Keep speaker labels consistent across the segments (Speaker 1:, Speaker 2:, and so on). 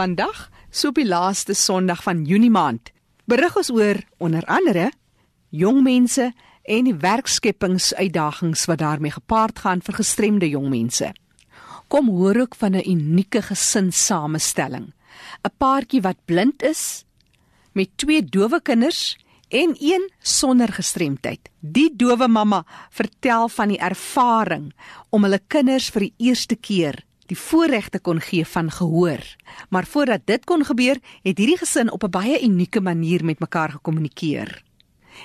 Speaker 1: Vandag, so op die laaste Sondag van Junie maand, berig ons oor onder andere jong mense en die werkskeppingsuitdagings wat daarmee gepaard gaan vir gestremde jong mense. Kom hoor ook van 'n unieke gesinsamestelling. 'n Paartjie wat blind is met twee dowe kinders en een sonder gestremdheid. Die dowe mamma vertel van die ervaring om hulle kinders vir die eerste keer die voorregte kon gee van gehoor. Maar voordat dit kon gebeur, het hierdie gesin op 'n baie unieke manier met mekaar gekommunikeer.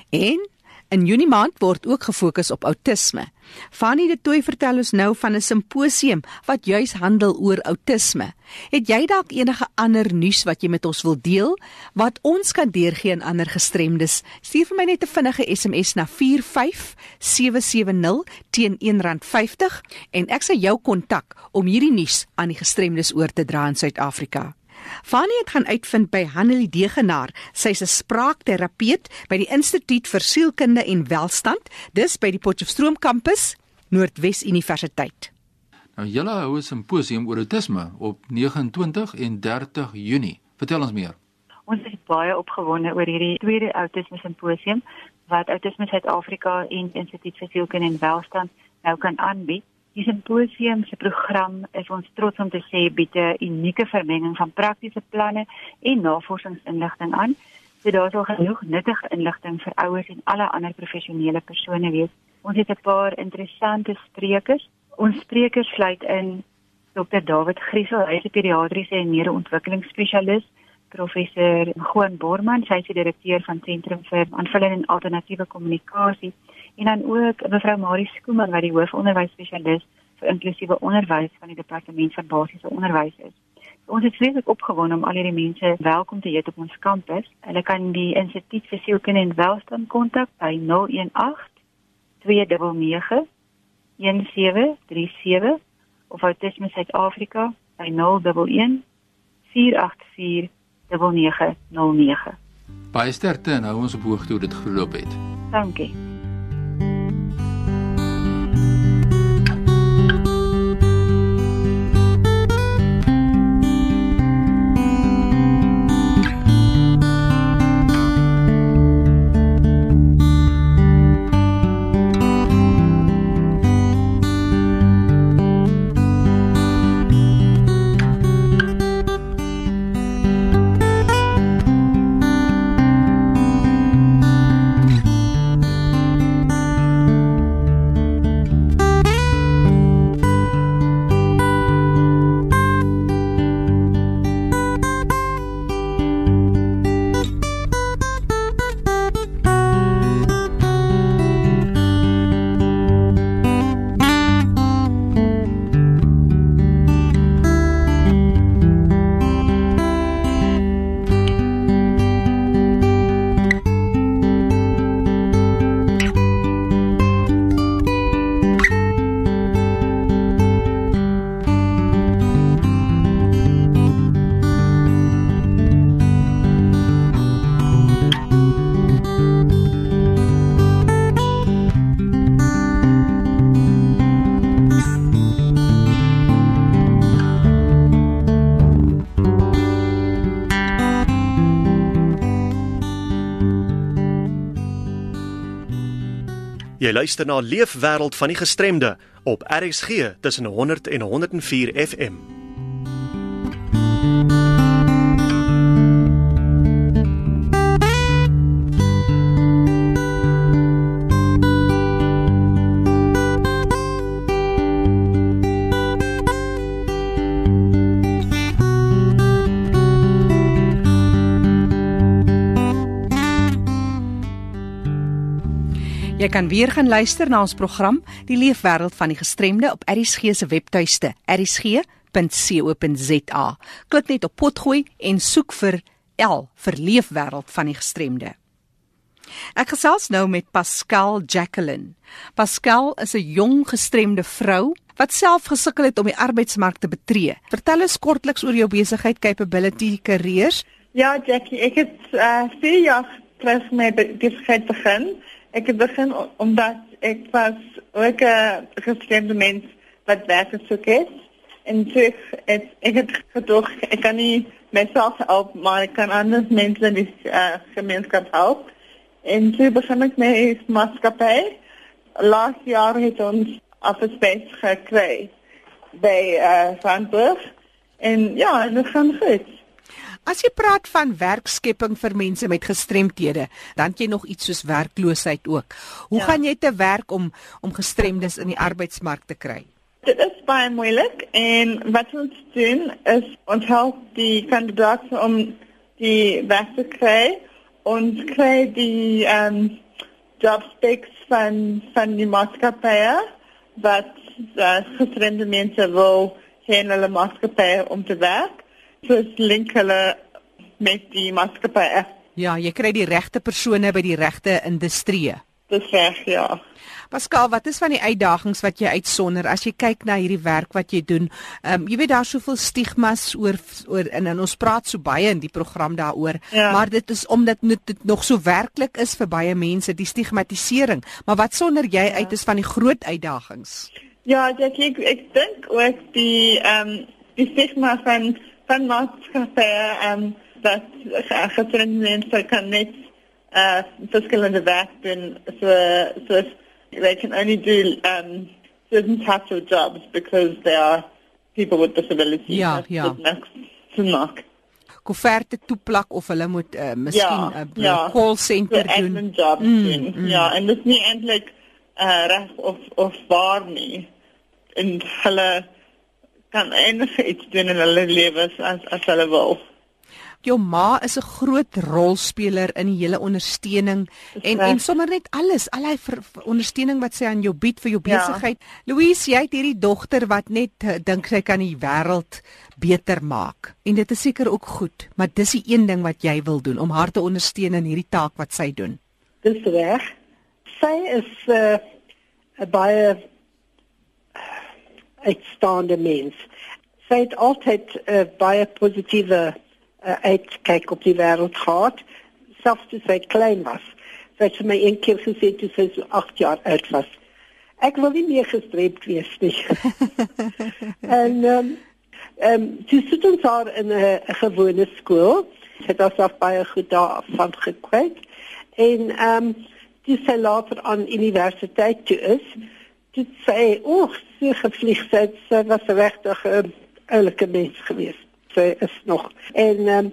Speaker 1: En In Junie maand word ook gefokus op outisme. Fanny de Tooi vertel ons nou van 'n simposium wat juis handel oor outisme. Het jy dalk enige ander nuus wat jy met ons wil deel wat ons kan deurgee aan ander gestremdes? Stuur vir my net 'n vinnige SMS na 45770 teen R1.50 en ek sal jou kontak om hierdie nuus aan die gestremdes oor te dra in Suid-Afrika. Fanie het gaan uitvind by Hanelie Degenaar. Sy's 'n spraakterapeut by die Instituut vir Sielkunde en Welstand, dis by die Potchefstroom kampus, Noordwes Universiteit.
Speaker 2: Nou julle hou 'n simposium oor autisme op 29 en 30 Junie. Vertel ons meer.
Speaker 3: Ons is baie opgewonde oor hierdie tweede autisme simposium wat Autisme Suid-Afrika en Instituut vir Sielkunde en Welstand nou kan aanbied. Die simposium se program is ons trots om te sê bied 'n unieke vermenging van praktiese planne en navorsingsinligting aan. So daar sal genoeg nuttige inligting vir ouers en alle ander professionele persone wees. Ons het 'n paar interessante sprekers. Ons sprekers sluit in Dr. David Griesel, hy is 'n pediatriese en neurontwikkelingsspesialis, professor Juan Borman, hy is die direkteur van Sentrum vir Aanvullende en Alternatiewe Kommunikasie en dan ook mevrou Marie Skooman wat die hoofonderwysspesialis vir inklusiewe onderwys van die departement van basiese onderwys is. So, ons is vreeslik opgewonde om al hierdie mense welkom te heet op ons kampus. Hulle kan die Instituut vir Sielkunde en Welstand kontak by 018 299 1737 of Autisme Suid-Afrika by 011 484 9909.
Speaker 2: Baie sterkte en hou ons op hoogte hoe dit geloop het.
Speaker 3: Dankie.
Speaker 4: Jy luister na Leefwêreld van die Gestremde op RXG tussen 100 en 104 FM.
Speaker 1: Kan weer gaan luister na ons program Die Leefwêreld van die Gestremde op ERSG se webtuiste ersg.co.za. Klik net op potgooi en soek vir L vir Leefwêreld van die Gestremde. Ek gesels nou met Pascal Jacqueline. Pascal is 'n jong gestremde vrou wat self gesukkel het om die arbeidsmark te betree. Vertel ons kortliks oor jou besigheid Capability Careers.
Speaker 5: Ja, Jackie, ek het uh, 4 jaar terug met besigheid begin. Het begin omdat ek was ook 'n gestremde mens wat werk gesoek het. En so het ek het kan nie myself help, maar ek kan ander mense in die uh, gemeenskap help. En toe begin ek met maatskappy. Laas jaar het ons afspraak gekry by uh, Randburg. En ja, dit gaan goed.
Speaker 1: As jy praat van werkskepping vir mense met gestremthede, dan jy nog iets soos werkloosheid ook. Hoe ja. gaan jy te werk om om gestremdes in die arbeidsmark te kry?
Speaker 5: Dit is baie moeilik en wat ons doen is ons help die kandidaate om die werk te kry. Ons kry die um job specs van van die maatskappye wat uh, gestremde mense wil heen hulle maatskappye om te werk soos link hulle met die maatskappye.
Speaker 1: Ja, jy kry die regte persone by die regte industrie.
Speaker 5: Dis reg, ja.
Speaker 1: Pascal, wat is van die uitdagings wat jy uitsonder as jy kyk na hierdie werk wat jy doen? Ehm um, jy weet daar's soveel stigmas oor oor en, en ons praat so baie in die program daaroor, ja. maar dit is omdat dit nog so werklik is vir baie mense die stigmatisering. Maar wat sonder jy ja. uit is van die groot uitdagings?
Speaker 5: Ja, ek ek, ek dink ook die ehm um, die stigma van van maatskappye en um, dat gestremde mense kan net uh verskillende werk doen so so they can only do um certain types of jobs because they are people with disabilities.
Speaker 1: Ja, ja.
Speaker 5: Mark.
Speaker 1: Kofferte toeplak of hulle moet uh, miskien 'n ja, uh, ja. call center
Speaker 5: so
Speaker 1: doen.
Speaker 5: Job mm, doen. Mm. Ja, en dit is nie eintlik uh reg of of waar nie. En hulle kan enige iets doen in hulle lewens as as hulle wil.
Speaker 1: Jou ma is 'n groot rolspeler in die hele ondersteuning en en sommer net alles, al hy ondersteuning wat sy aan jou bied vir jou ja. besigheid. Ja. Louise, jy het hierdie dogter wat net uh, dink sy kan die wêreld beter maak. En dit is seker ook goed, maar dis die een ding wat jy wil doen om haar te ondersteun in hierdie taak wat sy doen.
Speaker 6: Dis reg. Sy is 'n uh, 'n baie uitstaande mens. Sy het altyd 'n uh, baie positiewe uh, uitkyk op die wêreld gehad, selfs toe sy klein was. Sy het my een keer gesê toe sy so 8 jaar oud was. Ek wil nie meer gestreep wees nie. en ehm um, ehm um, sy sit ons daar in 'n gewone skool. Sy het alself baie goed daarvan gekry. En ehm um, dis sy later aan universiteit toe is dit sê oor sy gevlieg het sy was regtig 'n um, oulike mens geweest. Sy is nog. En um,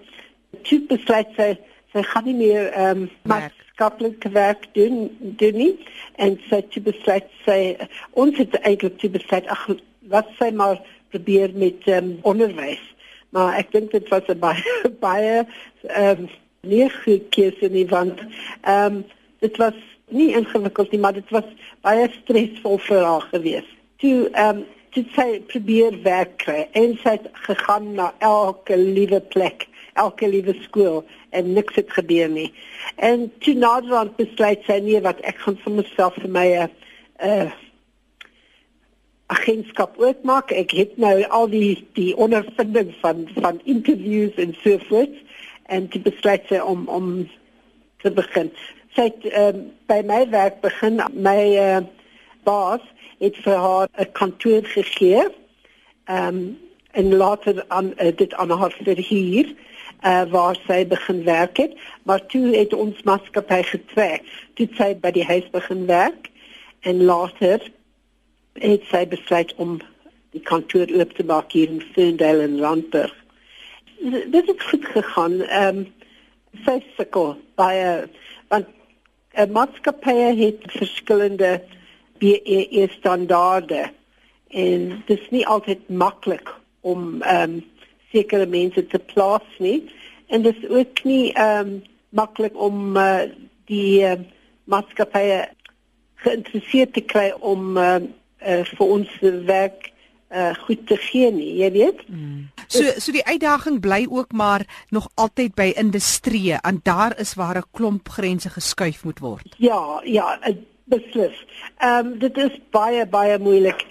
Speaker 6: sy besluit sy sy gaan nie meer ehm um, maatskaplike werk doen doen nie. En sy het besluit sy ons het eintlik sy besluit ag wat sy maar probeer met ehm um, onderwys. Maar ek dink dit was 'n baie baie ehm um, nie goed keuse nie want ehm um, dit was nie ingewikkeld nie, maar dit was baie stresvol vir haar gewees. Toe ehm um, toe sy probeer werk kry en sy het gegaan na elke liewe plek, elke liewe skool en niks het gebeur nie. En toe naderhand besluit sy nie wat ek gaan vir myself vir my 'n uh, agentskap oopmaak. Ek het nou al die die ondervinding van van interviews en so voort en toe besluit sy om om te begin sy het um, by my werk begin. My uh, baas het vir haar 'n kantoor gegee um, en later aan uh, dit aan haar verhuur uh, waar sy begin werk het. Maar toe het ons maatskappy getrek. Toe sy by die huis begin werk en later het sy besluit om die kantoor oop te maak hier in Ferndale en Randburg. Dit het goed gegaan. Um, sy sukkel baie want 'n maatskappy het verskillende BEE standaarde en dit is nie altyd maklik om ehm um, sekere mense te plaas nie en dit is ook nie ehm um, maklik om uh, die uh, maatskappye geïnteresseerd te kry om uh, uh, vir ons werk uh, goed te gee nie, jy weet. Mm.
Speaker 1: So so die uitdaging bly ook maar nog altyd by industrie en daar is waar 'n klomp grense geskuif moet word.
Speaker 6: Ja, ja, beslis. Ehm um, dit is baie baie moeilik.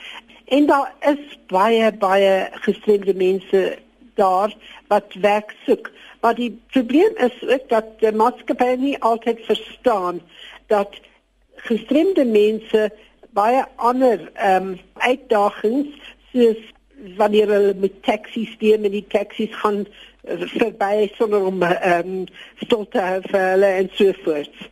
Speaker 6: En daar is baie baie gestremde mense daar wat werk soek. Maar die probleem is ook dat die maatskappy nie altyd verstaan dat gestremde mense baie ander ehm um, uitdagings soos wanneer hulle met taksies steem en die taksies gaan verby sonder om ehm um, stil te hou vir hulle en so voort.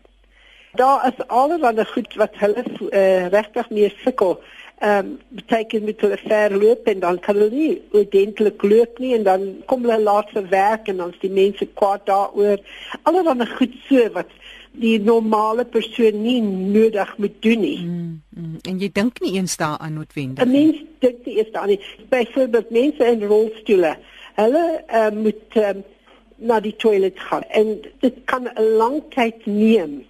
Speaker 6: Daar is allerlei goed wat hulle uh, regtig mee sukkel. Ehm um, beteken met hulle verloop en dan kan hulle nie ordentlik loop nie en dan kom hulle laat vir werk en dan is die mense kwaad daaroor. Allerlei goed so wat die normale persoon nie nodig moet doen nie. Mm,
Speaker 1: mm, en jy dink nie eens daaraan noodwendig.
Speaker 6: 'n Mens dink nie eens daaraan nie. Byvoorbeeld mense in rolstoele, hulle uh, moet um, na die toilet gaan en dit kan 'n lang tyd neem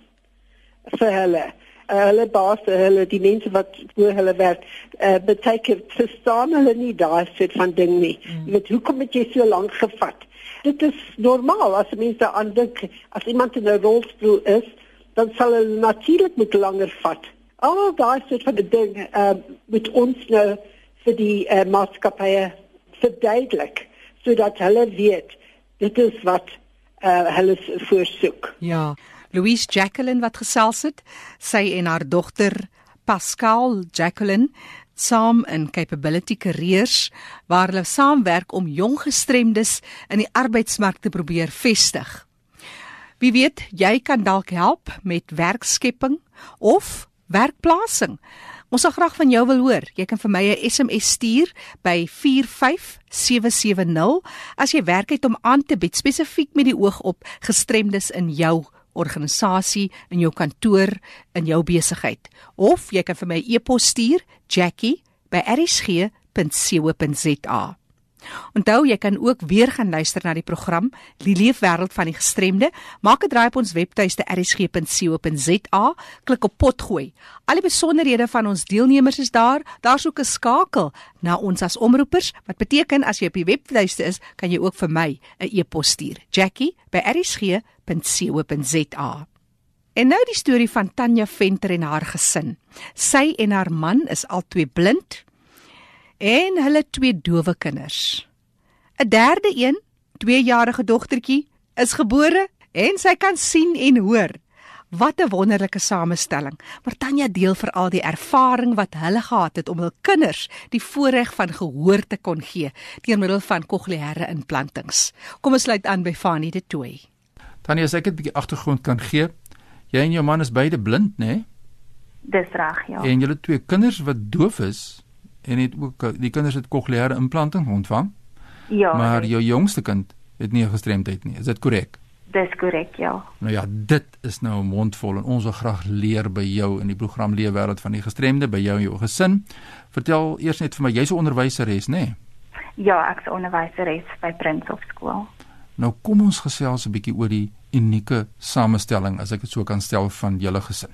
Speaker 6: vir hulle. Uh, hulle baas, hulle die mense wat voor hulle werk, uh, beteken verstaan hulle nie daai soort van ding nie. Mm. Weet hoekom het jy so lank gevat? Dit is normaal as mense aan dink as iemand in 'n rolstoel is, dan sal hulle natuurlik met langer vat. Al daai soort van ding uh, met ons nou vir die uh, maatskappye verduidelik sodat hulle weet dit is wat uh, hulle voorsoek.
Speaker 1: Ja. Louise Jacqueline wat gesels het, sy en haar dogter Pascal Jacqueline saam in Capability Careers waar hulle saamwerk om jong gestremdes in die arbeidsmark te probeer vestig. Wie weet, jy kan dalk help met werkskepping of werkplasing. Ons sal graag van jou wil hoor. Jy kan vir my 'n SMS stuur by 45770 as jy werk het om aan te bied spesifiek met die oog op gestremdes in jou organisasie, in jou kantoor, in jou besigheid. Of jy kan vir my 'n e e-pos stuur, jackie@rsg.co.za. Onthou jy kan ook weer gaan luister na die program Lief wêreld van die gestremde. Maak 'n draai op ons webtuiste rsg.co.za, klik op potgooi. Al die besonderhede van ons deelnemers is daar. Daar's ook 'n skakel na ons as omroepers wat beteken as jy op die webtuiste is, kan jy ook vir my 'n e-pos stuur. Jackie@rsg.co.za. En nou die storie van Tanya Venter en haar gesin. Sy en haar man is albei blind en hulle twee dowe kinders. 'n Derde een, 2-jarige dogtertjie, is gebore en sy kan sien en hoor. Wat 'n wonderlike samestelling. Maar Tanya deel veral die ervaring wat hulle gehad het om hul kinders die voorreg van gehoor te kon gee deur middel van kokleaire implantings. Kom ons sluit aan by Fanie de Tooi.
Speaker 2: Tanya, as ek 'n bietjie agtergrond kan gee. Jy en jou man is beide blind, né? Nee?
Speaker 7: Dis reg, ja.
Speaker 2: En julle twee kinders wat doof is en het ook die kinders het kokleaire implanting ontvang.
Speaker 7: Ja.
Speaker 2: Maar jou jongste kind het nie 'n gestremdheid nie. Is dit korrek?
Speaker 7: Dis korrek, ja.
Speaker 2: Nou ja, dit is nou 'n mondvol en ons wil graag leer by jou in die program Leefwêreld van die gestremde by jou en jou gesin. Vertel eers net vir my, jy's 'n onderwyseres, nê? Nee?
Speaker 7: Ja, ek's 'n onderwyseres by Prinshof skool.
Speaker 2: Nou kom ons gesels 'n bietjie oor die unieke samestelling as ek dit so kan stel van julle gesin.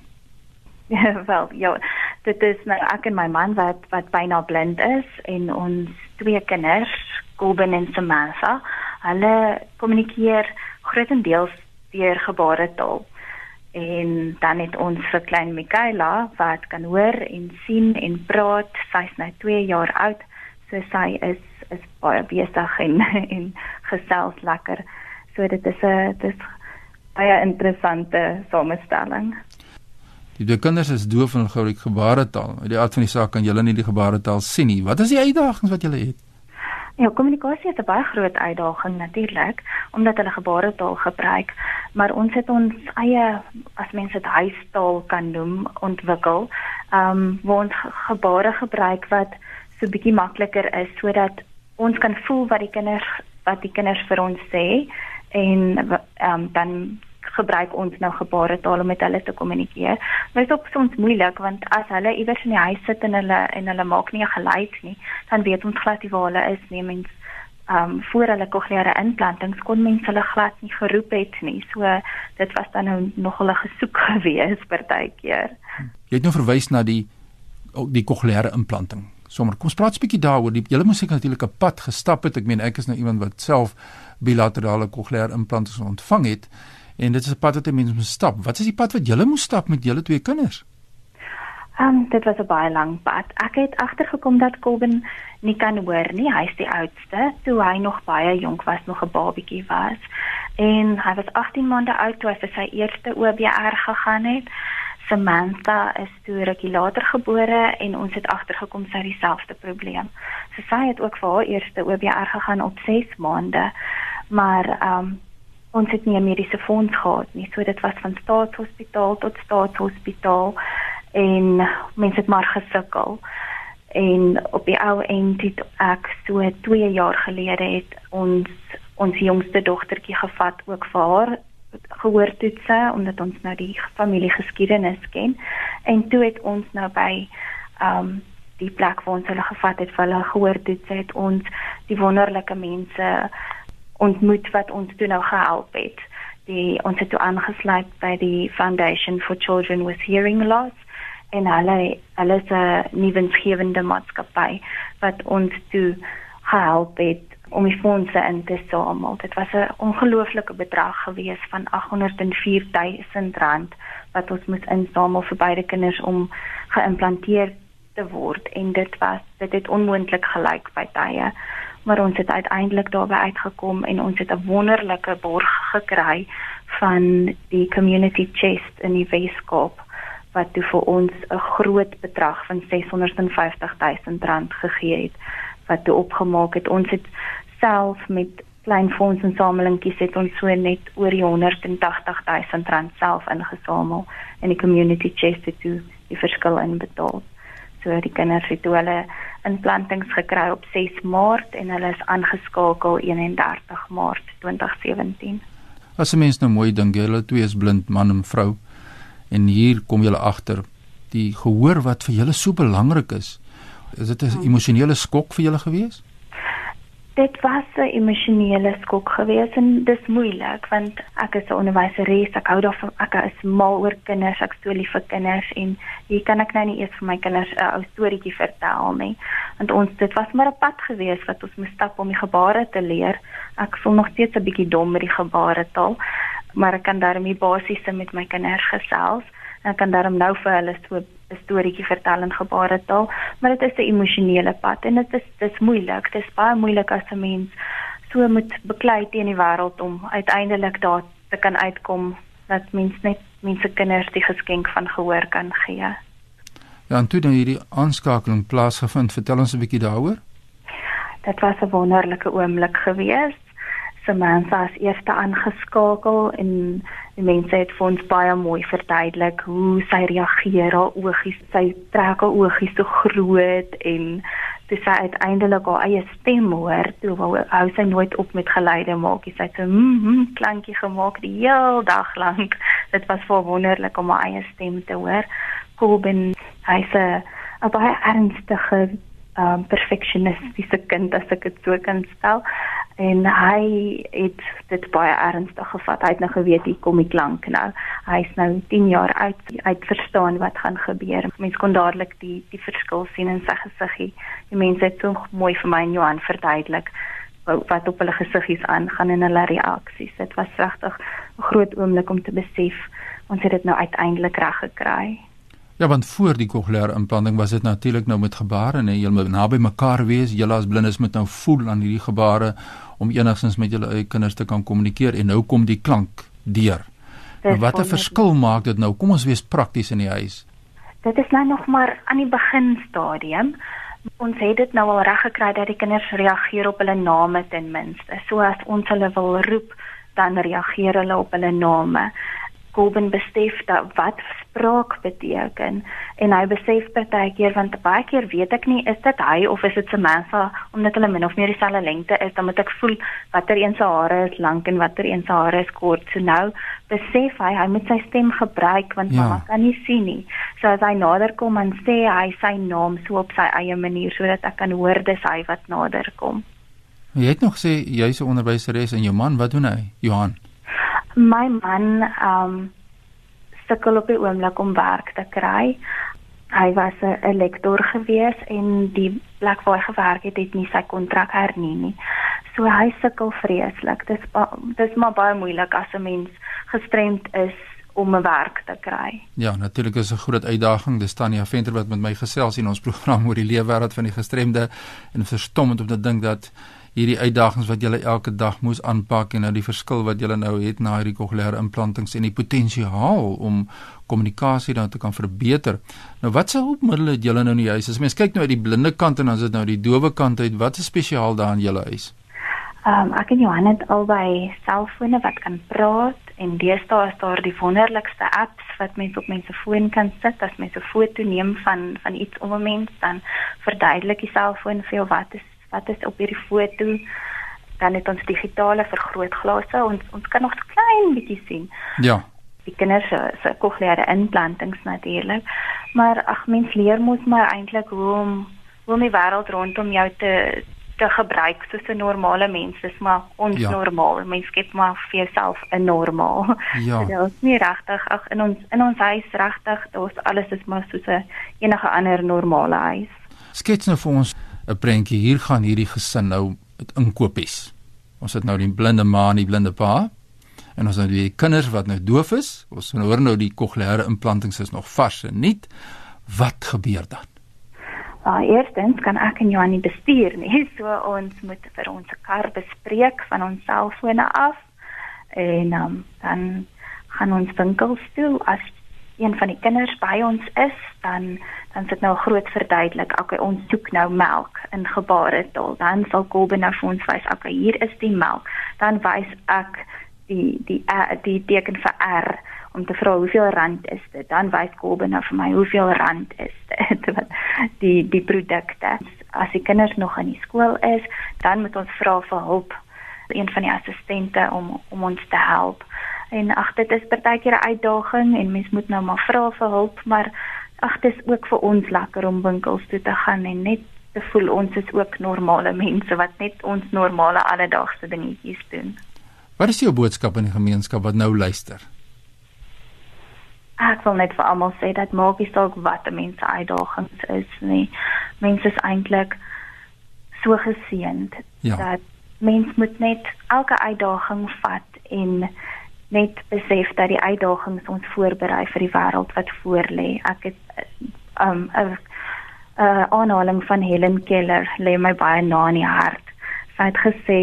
Speaker 7: Ja, wel, ja, dit is nou ek en my man wat wat byna blind is en ons twee kinders, Colben en Samantha, hulle kommunikeer grootendeels deur gebaretaal. En dan het ons vir klein Michaela wat kan hoor en sien en praat. Sy's nou 2 jaar oud, so sy is is baie besig en en gesels lekker. So dit is 'n dis baie interessante samestelling.
Speaker 2: Die twee kinders is doof en gou die gebaretaal. Uit die aard van die saak kan julle nie die gebaretaal sien nie. Wat is die uitdagings wat julle het?
Speaker 7: Ja, kommunikasie is 'n baie groot uitdaging natuurlik omdat hulle gebaretaal gebruik, maar ons het ons eie as mense dit huistaal kan noem ontwikkel. Ehm um, waar ons gebare gebruik wat so bietjie makliker is sodat ons kan voel wat die kinders wat die kinders vir ons sê en ehm um, dan gebruik ons nou gebaretaal om met hulle te kommunikeer. Maar dit is ook soms moeilik want as hulle iewers in die huis sit en hulle en hulle maak nie 'n geluid nie, dan weet ons glad nie waar hulle is nie. Mens ehm um, voor hulle kokleaire implantings kon mense hulle glad nie geroep het nie. So dit was dan nou nog hulle gesoek gewees partykeer.
Speaker 2: Jy het nou verwys na die die kokleaire implanting. Sommer kom ons praat 'n bietjie daaroor. Jy moet seker natuurlik 'n pad gestap het. Ek meen ek is nou iemand wat self bilaterale kokleaire implantings ontvang het en dit is 'n pad wat 'n mens moet stap. Wat is die pad wat jy moes stap met julle twee kinders?
Speaker 7: Ehm um, dit was 'n baie lang pad. Ek het agtergekom dat Colben nie kan hoor nie. Hy's die oudste, toe hy nog baie jonk was, nog 'n babietjie was. En hy was 18 maande oud toe hy vir sy eerste OBR gegaan het. Samantha is toe rukkie later gebore en ons het agtergekom sy het dieselfde probleem. So sy het ook vir haar eerste OBR gegaan op 6 maande maar ehm um, ons het nie 'n mediese fonds gehad nie. So dit was van staatshospitaal tot staatshospitaal en mense het maar gesukkel. En op die ou end het ek so 2 jaar gelede het ons ons jongste dogtertjie gevat ook vir haar gehoortoetse omdat ons nou die familiegeskiedenis ken en toe het ons nou by ehm um, die plek waar ons hulle gevat het vir hulle gehoortoetse het ons die wonderlike mense ontmoet wat ons toe nou gehelp het. Die ons het toe aangesluit by die Foundation for Children with Hearing Loss en hulle hulle is 'n nuwensgewende maatskappy wat ons toe gehelp het om die fondse in te samel. Dit was 'n ongelooflike bedrag gewees van 804 000 rand wat ons moes insamel vir beide kinders om geïmplanteer te word en dit was dit het onmoontlik gelyk by tye maar ons het uiteindelik daarby uitgekom en ons het 'n wonderlike borg gekry van die community chest in die Weskaap wat toe vir ons 'n groot bedrag van 650 000 rand gegee het wat toe opgemaak het. Ons het self met klein fondsinsamelingkies het ons so net oor die 180 000 rand self ingesamel en die community chest het toe die verskil inbetaal so die kinders het hulle implantings gekry op 6 Maart en hulle is aangeskakel 31 Maart 2017.
Speaker 2: As 'n mens nou mooi dink, julle twee is blind man en vrou en hier kom julle agter die gehoor wat vir julle so belangrik is. Is dit 'n hmm. emosionele skok vir julle gewees?
Speaker 7: Dit was 'n emosionele skok geweest en dis moeilik want ek is 'n onderwyseres, ek hou daarvan ek is mal oor kinders, ek stoel lief vir kinders en hier kan ek nou nie eers vir my kinders 'n ou storieetjie vertel nie. Want ons dit was maar 'n pad geweest wat ons moes stap om die gebare te leer. Ek voel nog steeds 'n bietjie dom met die gebaretaal, maar ek kan daarmee basies met my kinders gesels en ek kan daarom nou vir hulle so 'n storieetjie vertel in gebaretaal, maar dit is 'n emosionele pad en dit is dis moeilik. Dit is baie moeilik as 'n mens so moet beklei teen die wêreld om uiteindelik daar te kan uitkom dat mens net mense kinders die geskenk van gehoor kan gee.
Speaker 2: Ja, en toe dan hierdie aanskakeling plaasgevind, vertel ons 'n bietjie daaroor.
Speaker 7: Dit was 'n wonderlike oomblik geweest. Samantha is eerste aangeskakel en die mense het vir ons baie mooi verduidelik hoe sy reageer, haar oogies, sy trek haar oogies so groot en dis sy uiteindelik haar eie stem hoor, toe wou hou sy nooit op met geluide maak. Sy het so 'n mm, mm, klankie gemaak die hele dag lank. Dit was vir wonderlik om haar eie stem te hoor. Colben, hy's 'n baie ernstige um perfectionistiese kind as ek dit so kan stel en hy het dit baie ernstig gevat. Hy het nou geweet hier kom die klank nou. Hy's nou 10 jaar oud. Hy het verstaan wat gaan gebeur. Mense kon dadelik die die verskil sien in sy gesiggie. Die mense het so mooi vir my en Johan verduidelik wat op hulle gesiggies aangaan en hulle reaksies. Dit was regtig 'n groot oomblik om te besef ons het dit nou uiteindelik reg gekry.
Speaker 2: Ja, want voor die kokleaire implanting was dit natuurlik nou met gebare en jy moet naby mekaar wees. Julle as blindes moet nou voel aan hierdie gebare om enigstens met julle eie kinders te kan kommunikeer en nou kom die klank deur. Nou, wat 'n verskil maak dit nou? Kom ons wees prakties in die huis.
Speaker 7: Dit is nou nog maar aan die begin stadium. Ons het dit nou al reg gekry dat die kinders reageer op hulle name ten minste. So as ons hulle wil roep, dan reageer hulle op hulle name. Golben besef dat wat spraak beteken. En hy besef partykeer want baie keer weet ek nie is dit hy of is dit Samantha omdat hulle min of meer dieselfde lengte is dan moet ek voel watter een se hare is lank en watter een se hare is kort. So nou besef hy hy moet sy stem gebruik want ja. mamma kan nie sien nie. So as hy nader kom en sê hy sy naam so op sy eie manier sodat ek kan hoor dis hy wat nader kom.
Speaker 2: Jy het nog sê jy's 'n onderwyseres en jou man wat doen hy? Johan
Speaker 7: my man um sukkel op die oomblik om werk te kry. Hy was 'n lektor gewees en die plek waar hy gewerk het, het nie sy kontrak hernie nie. So hy sukkel vreeslik. Dis dis maar baie moeilik as 'n mens gestremd is om 'n werk te kry.
Speaker 2: Ja, natuurlik is 'n groot uitdaging. Dis Tanya Venter wat met my gesels in ons program oor die leefwêreld van die gestremde en verstommend om te dink dat hierdie uitdagings wat julle elke dag moes aanpak en nou die verskil wat julle nou het na hierdie kokleaire implantings en die potensiaal om kommunikasie dan te kan verbeter. Nou wat se hulpmiddels het julle nou in die huis? As mens kyk nou uit die blinde kant en dan is dit nou die dowe kant uit, wat is spesiaal daar in julle huis?
Speaker 7: Um ek en Johan het albei selfone wat kan praat en deesdae is daar die wonderlikste apps wat mense op mense foon kan sit as mense 'n foto neem van van iets om 'n mens dan verduidelik die selfoon vir jou wat is wat is op hierdie foto dan het ons digitale vergrootglase ons ons kan nog so klein bietjie sien.
Speaker 2: Ja.
Speaker 7: Die kinders se se kokleaire implantings natuurlik. Maar ag mens leer mos maar eintlik hoe om hoe om die wêreld rondom jou te te gebruik soos 'n normale mens. Dis maar ons
Speaker 2: Ja.
Speaker 7: normaal. Mens skep maar vir jouself 'n normaal.
Speaker 2: Ja.
Speaker 7: Dit is nie regtig ag in ons in ons huis regtig, ons alles is maar soos 'n enige ander normale huis.
Speaker 2: Skets nou vir ons 'n prentjie. Hier gaan hierdie gesin nou inkopies. Ons het nou die blinde ma en die blinde pa. En ons het nou die kinders wat nou doof is. Ons hoor nou die kokleaire implantings is nog vars en nuut. Wat gebeur dan?
Speaker 7: Uh, eerstens kan ek en Johan nie bestuur nie. So ons moet vir ons kar bespreek van ons selfone af. En um, dan gaan ons winkels toe as een van die kinders by ons is, dan dan sit nou groot verduidelik. Okay, ons soek nou melk in gebaretaal. Dan sal Kolbe nou vir ons wys, okay, hier is die melk. Dan wys ek die die uh, die teken vir R om te vra hoeveel rand is dit. Dan wys Kolbe nou vir my hoeveel rand is dit die die produkte. As die kinders nog in die skool is, dan moet ons vra vir hulp een van die assistente om om ons te help. En ag dit is partykeer 'n uitdaging en mens moet nou maar vra vir hulp, maar ag dit is ook vir ons lekker om winkels toe te gaan en net te voel ons is ook normale mense wat net ons normale alledaagse dingetjies doen.
Speaker 2: Wat is jou boodskap aan die gemeenskap wat nou luister?
Speaker 7: Ek wil net vir almal sê dat maak nie saak wat 'n mens se uitdagings is nie. Mense is eintlik so geseënd
Speaker 2: Ja.
Speaker 7: dat mens moet net elke uitdaging vat en net besef dat die uitdagings ons voorberei vir die wêreld wat voorlê. Ek het eh, um 'n 'n aanhaling van Helen Keller lê my baie na in die hart. Sy het gesê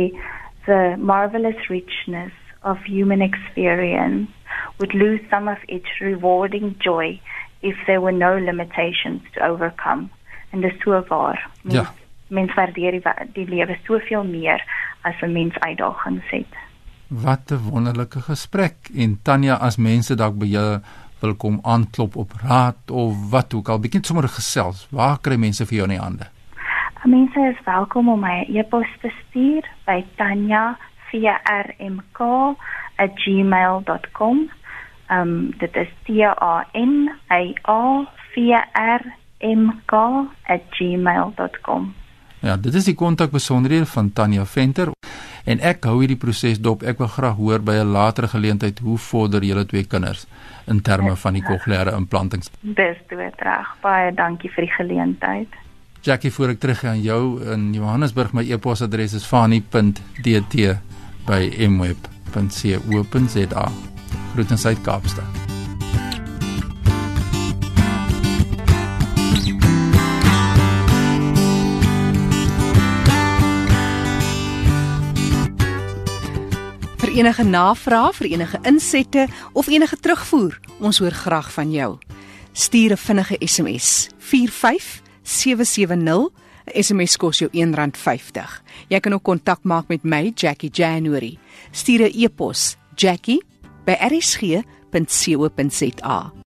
Speaker 7: the marvelous richness of human experience would lose some of its rewarding joy if there were no limitations to overcome. En dis so waar. Mens,
Speaker 2: Ja.
Speaker 7: mens waardeer die, die lewe soveel meer as 'n mens uitdagings het.
Speaker 2: Wat 'n wonderlike gesprek. En Tanya, as mense dalk by jou wil kom aanklop op raad of wat ook al, bietjie sommer gesels. Waar kry mense vir jou in die hande?
Speaker 7: Mense is welkom om my e-pos te stuur by tanya.vrmk@gmail.com. Um dit is T A N A A V R M K @gmail.com.
Speaker 2: Ja, dit is die kontakbesonderhede van Tanya Venter en ek hou hierdie proses dop. Ek wil graag hoor by 'n latere geleentheid hoe vorder julle twee kinders in terme van die kokleaire implantings.
Speaker 7: Dis dood reg. Baie dankie vir die geleentheid.
Speaker 2: Jackie, voor ek terug aan jou in Johannesburg, my e-posadres is fani.dt by mweb.co.za. Groetens uit Kaapstad.
Speaker 1: Vir enige navrae, vir enige insette of enige terugvoer, ons hoor graag van jou. Stuur 'n vinnige SMS 45770. 'n SMS kos jou R1.50. Jy kan ook kontak maak met my, Jackie January. Stuur 'n e-pos, jackie@rsg.co.za.